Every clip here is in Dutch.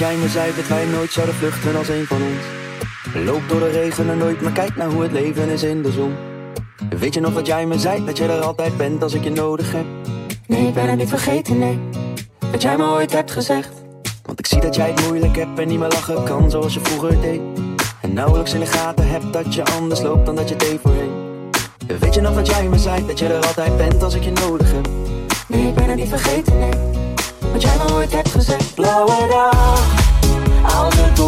Jij me zei dat wij nooit zouden vluchten als een van ons? Loop door de regen en nooit, maar kijk naar hoe het leven is in de zon. Weet je nog dat jij me zei dat je er altijd bent als ik je nodig heb? Nee, ik ben het niet vergeten, nee. Dat jij me ooit hebt gezegd. Want ik zie dat jij het moeilijk hebt en niet meer lachen kan zoals je vroeger deed. En nauwelijks in de gaten hebt dat je anders loopt dan dat je deed voorheen. Weet je nog dat jij me zei dat je er altijd bent als ik je nodig heb? Nee, ik ben het niet vergeten, nee. Wat jij me ooit hebt gezegd. Blauwe dag, als het.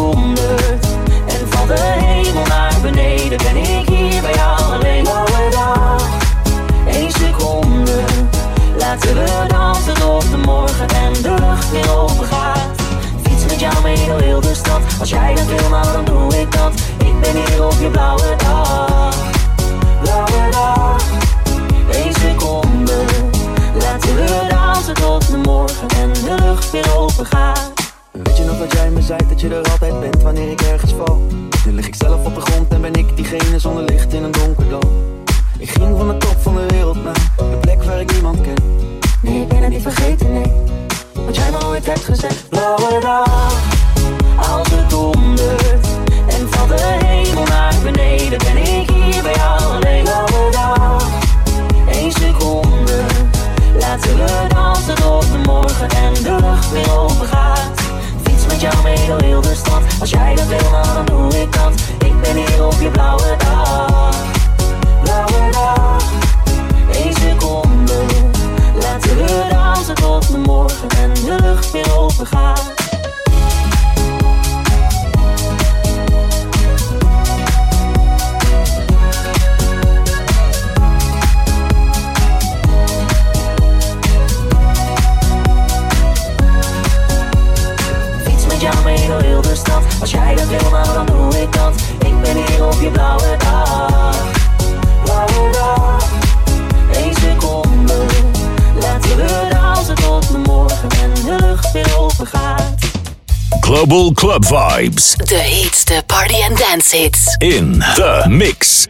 En van de hemel naar beneden ben ik hier bij jou alleen. Blauwe dag, één seconde. Laten we dansen tot de morgen en de lucht weer open gaat. Fiets met jou mee door heel de stad. Als jij dat wil, nou dan doe ik dat. Ik ben hier op je blauwe dag. Blauwe dag, één seconde. Laten we dansen tot de morgen en de lucht weer open gaat. Weet je nog dat jij me zei dat je er altijd bent wanneer ik ergens val? Nu lig ik zelf op de grond en ben ik diegene zonder licht in een donker dal. Ik ging van de top van de wereld naar een plek waar ik niemand ken. Nee, ik ben het niet vergeten, nee. Wat jij me ooit hebt gezegd. Blauwe dag, als het dondert. En van de hemel naar beneden ben ik hier bij jou alleen. Blauwe dag, één seconde. Laten we dansen tot de morgen en de lucht weer open gaat. Fiets met jou mee door heel de stad. Als jij dat wil, nou dan doe ik dat. Ik ben hier op je blauwe dag. Blauwe dag, één seconde. Laten we dansen tot de morgen en de lucht weer open gaat. Als jij dat wil, nou dan doe ik dat. Ik ben hier op je blauwe dag. Blauwe dag, één seconde. Laten we dansen tot de morgen en de lucht weer open gaat. Global Club Vibes. De heetste party and dance hits. In the mix.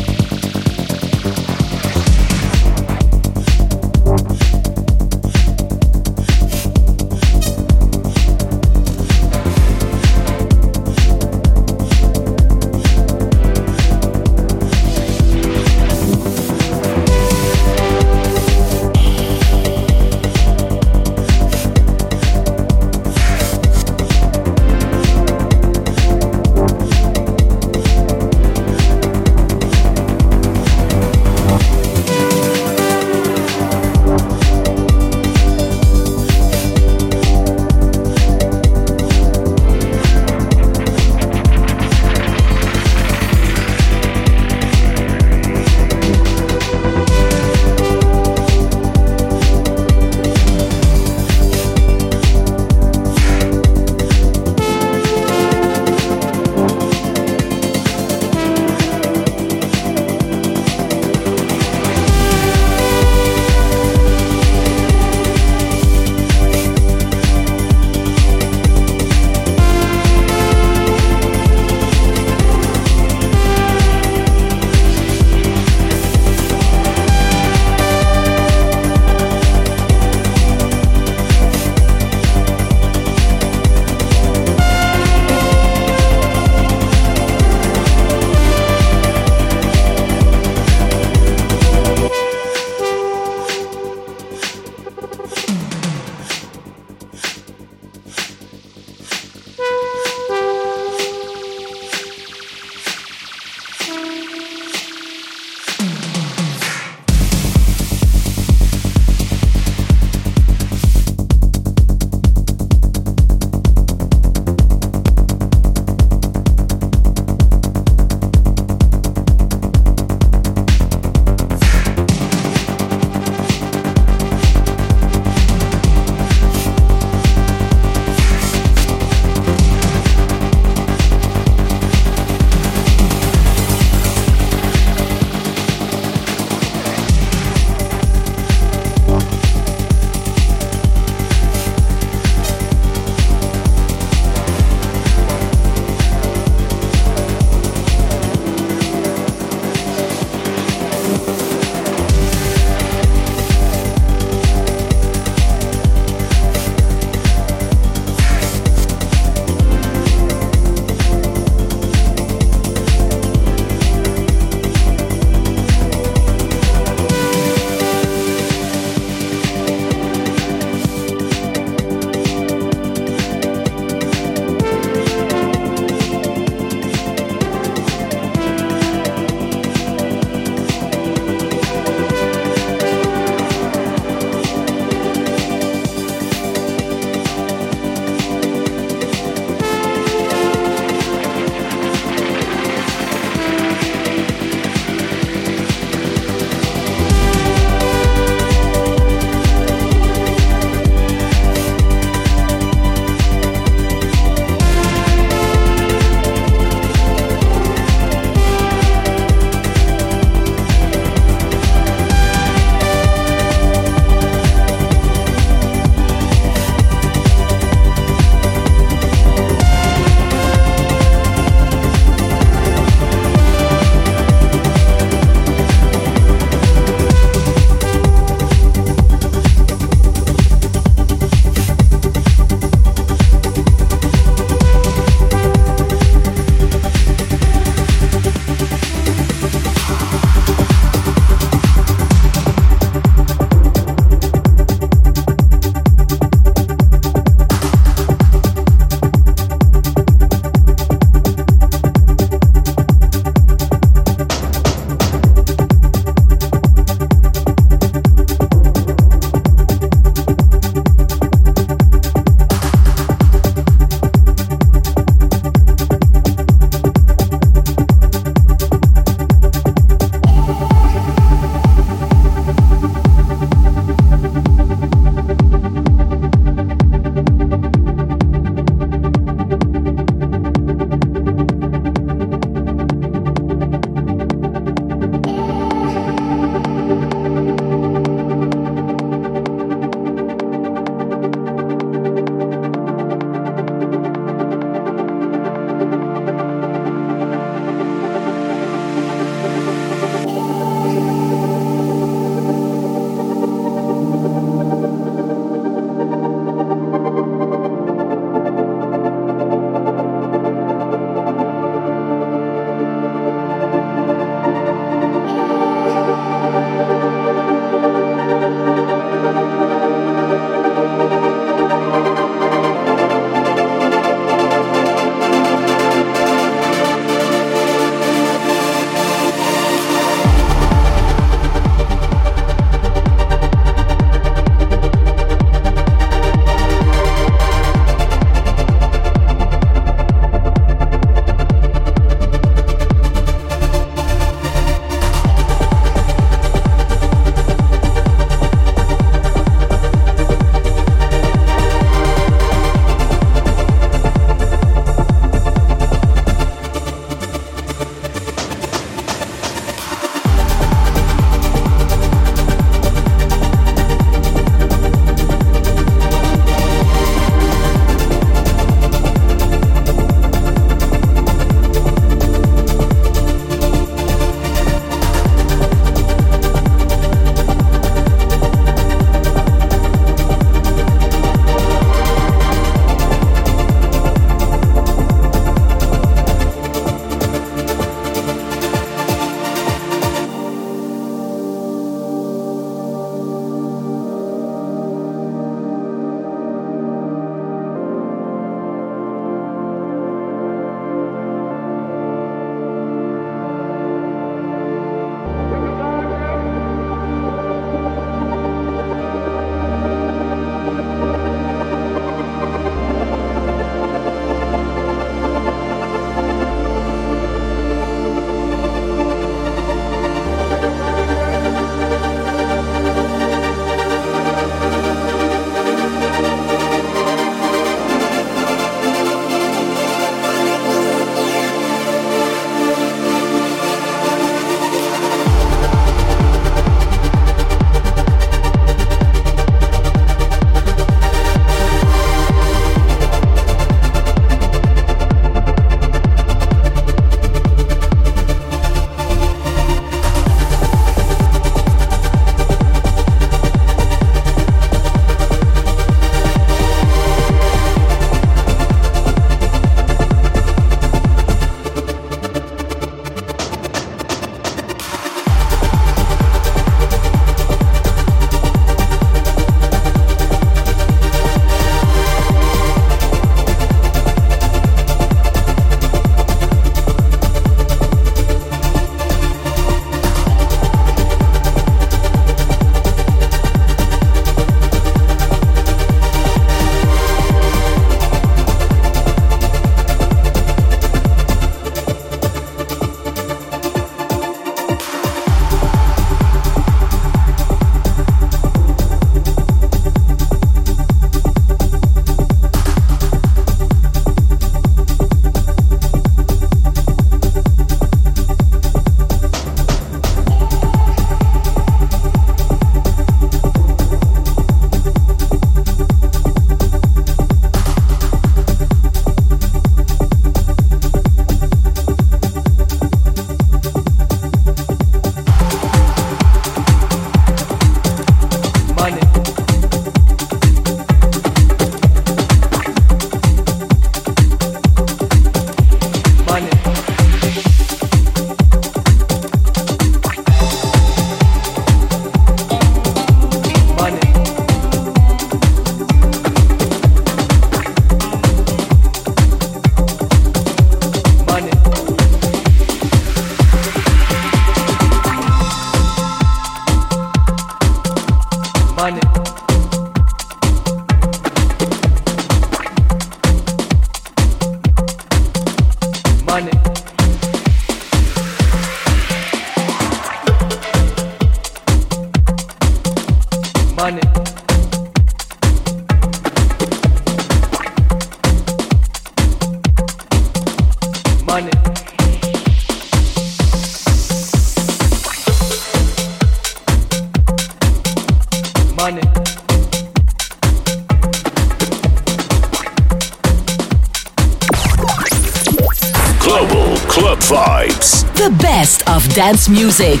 Dance music.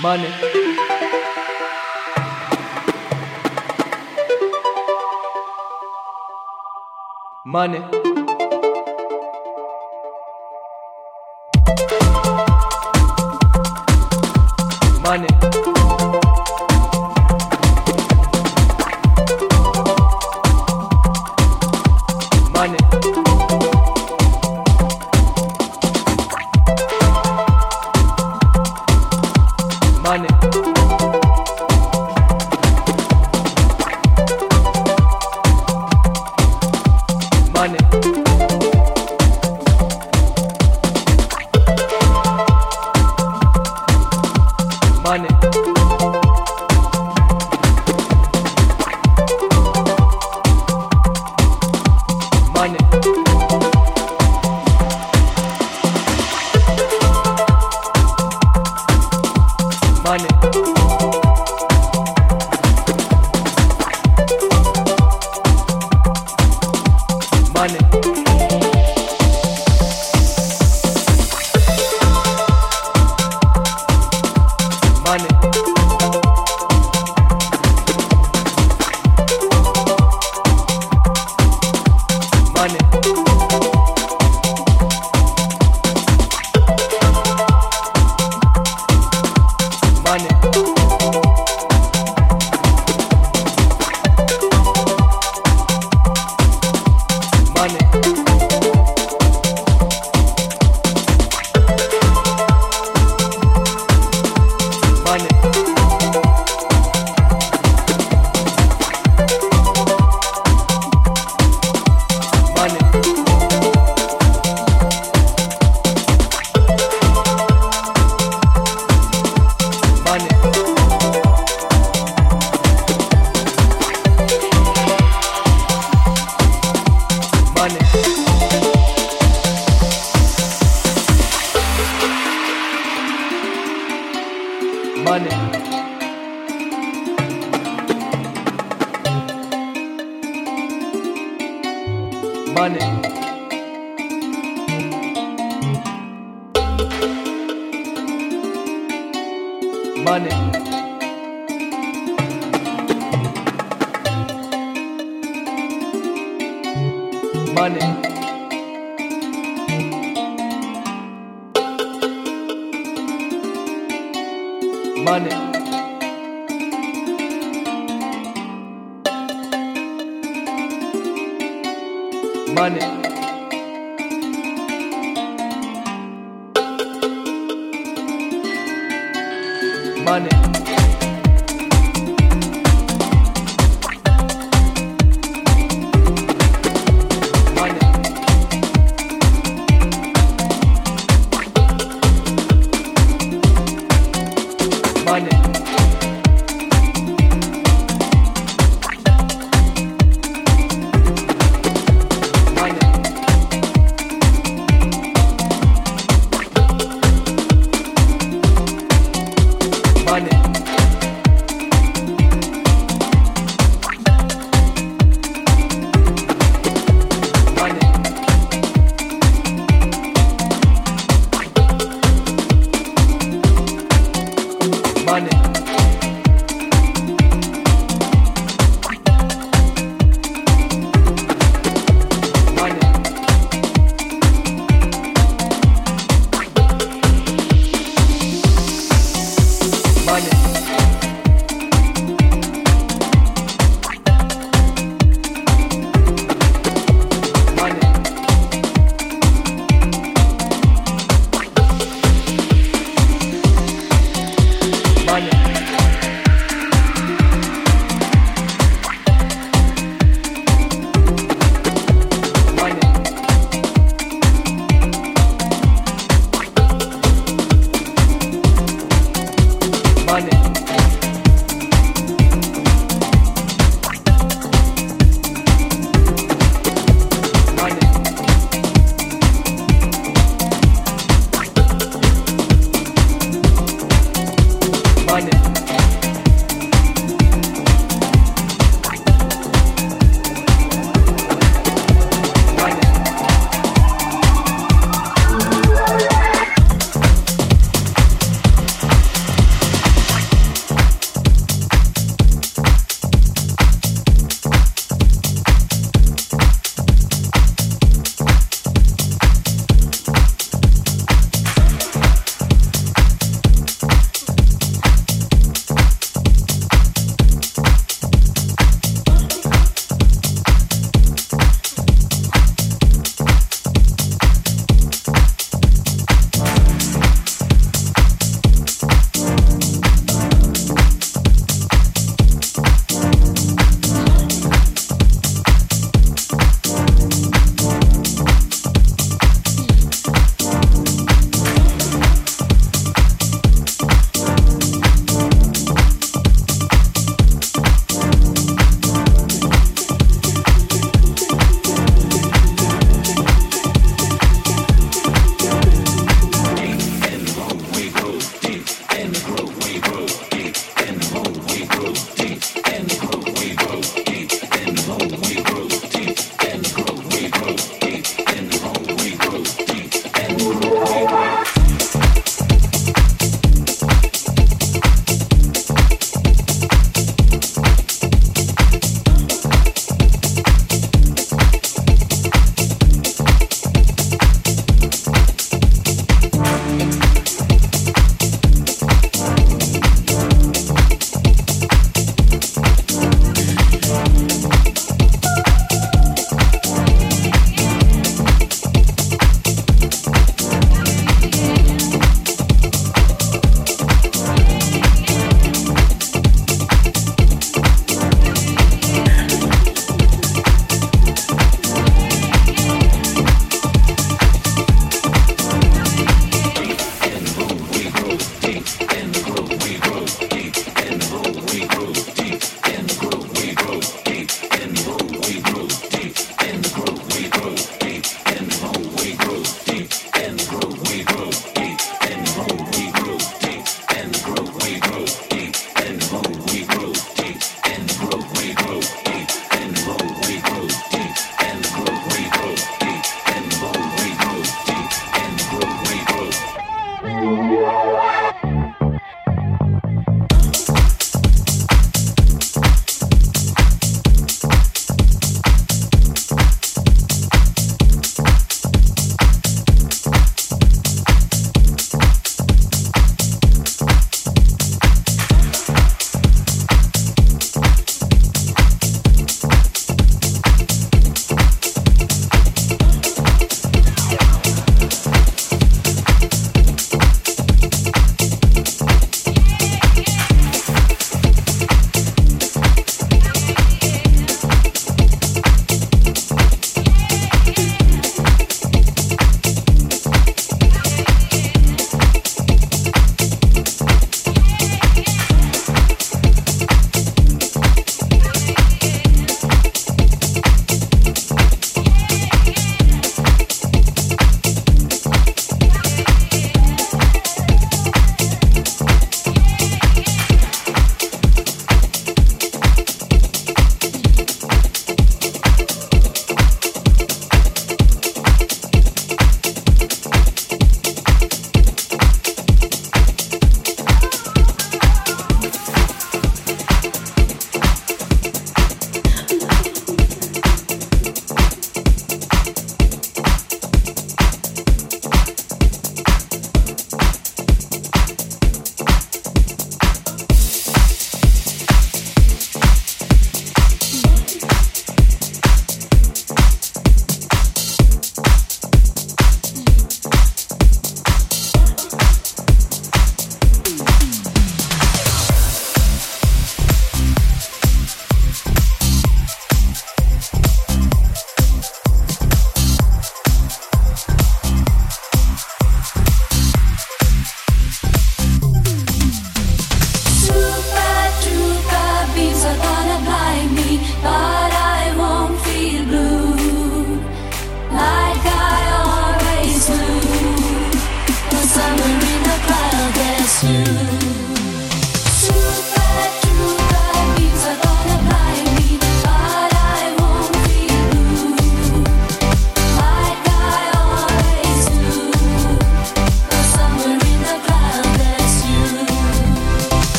Money. Money.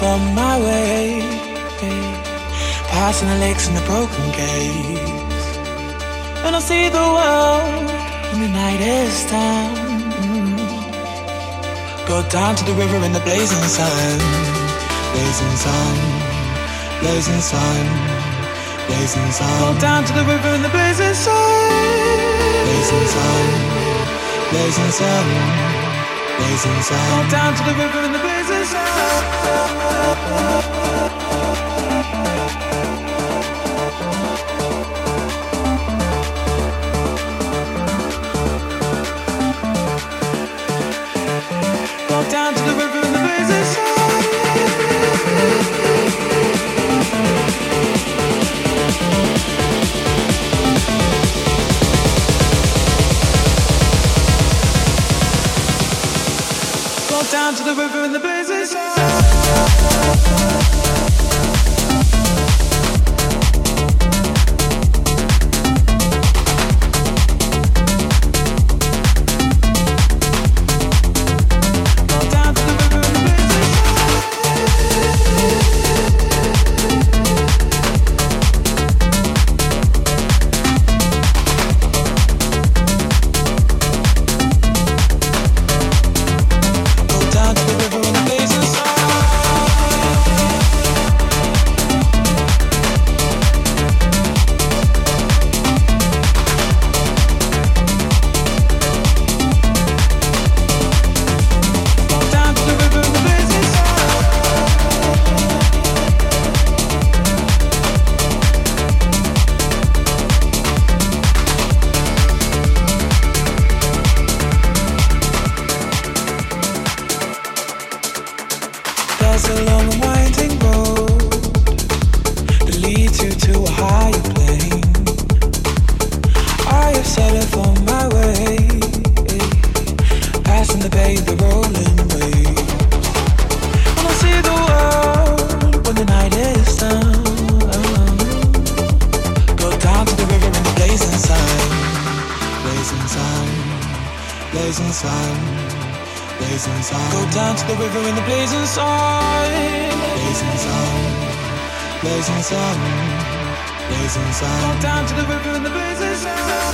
from my way. Passing the lakes and the broken gates. And I see the world when the night is done. Go down to the river in the blazing sun. Blazing sun. Blazing sun. Blazing sun. Go down to the river in the blazing sun. Blazing sun. Blazing sun. Blazing sun. Go down to the river down to the river in the blazes. Blazing sun, blazing sun, blazing sun. Go down to the river in the blazing sun. Blazing sun. Blazing sun. Blazing sun. Go down to the river in the blazing sun.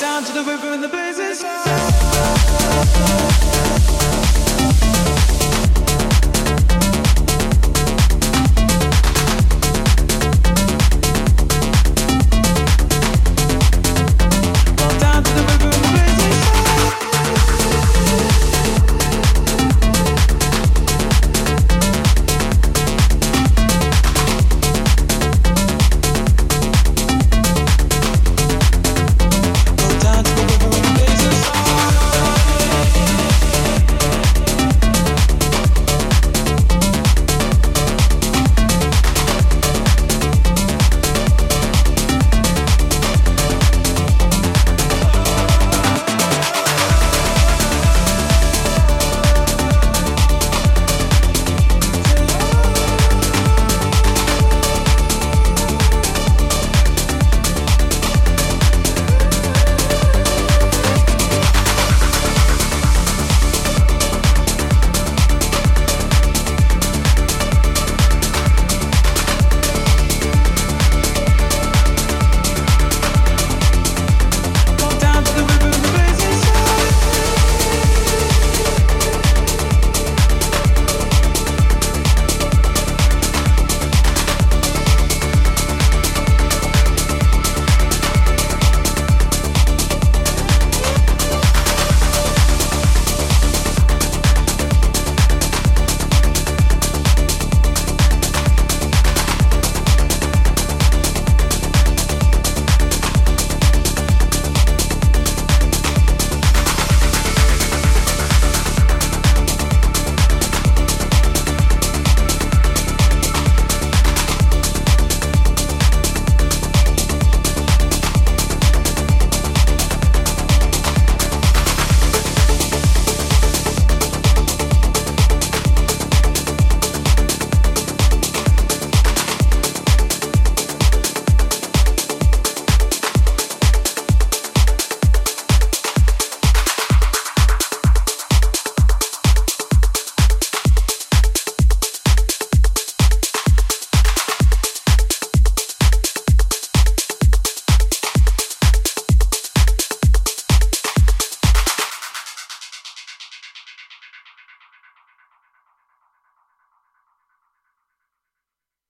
down to the river and the bay.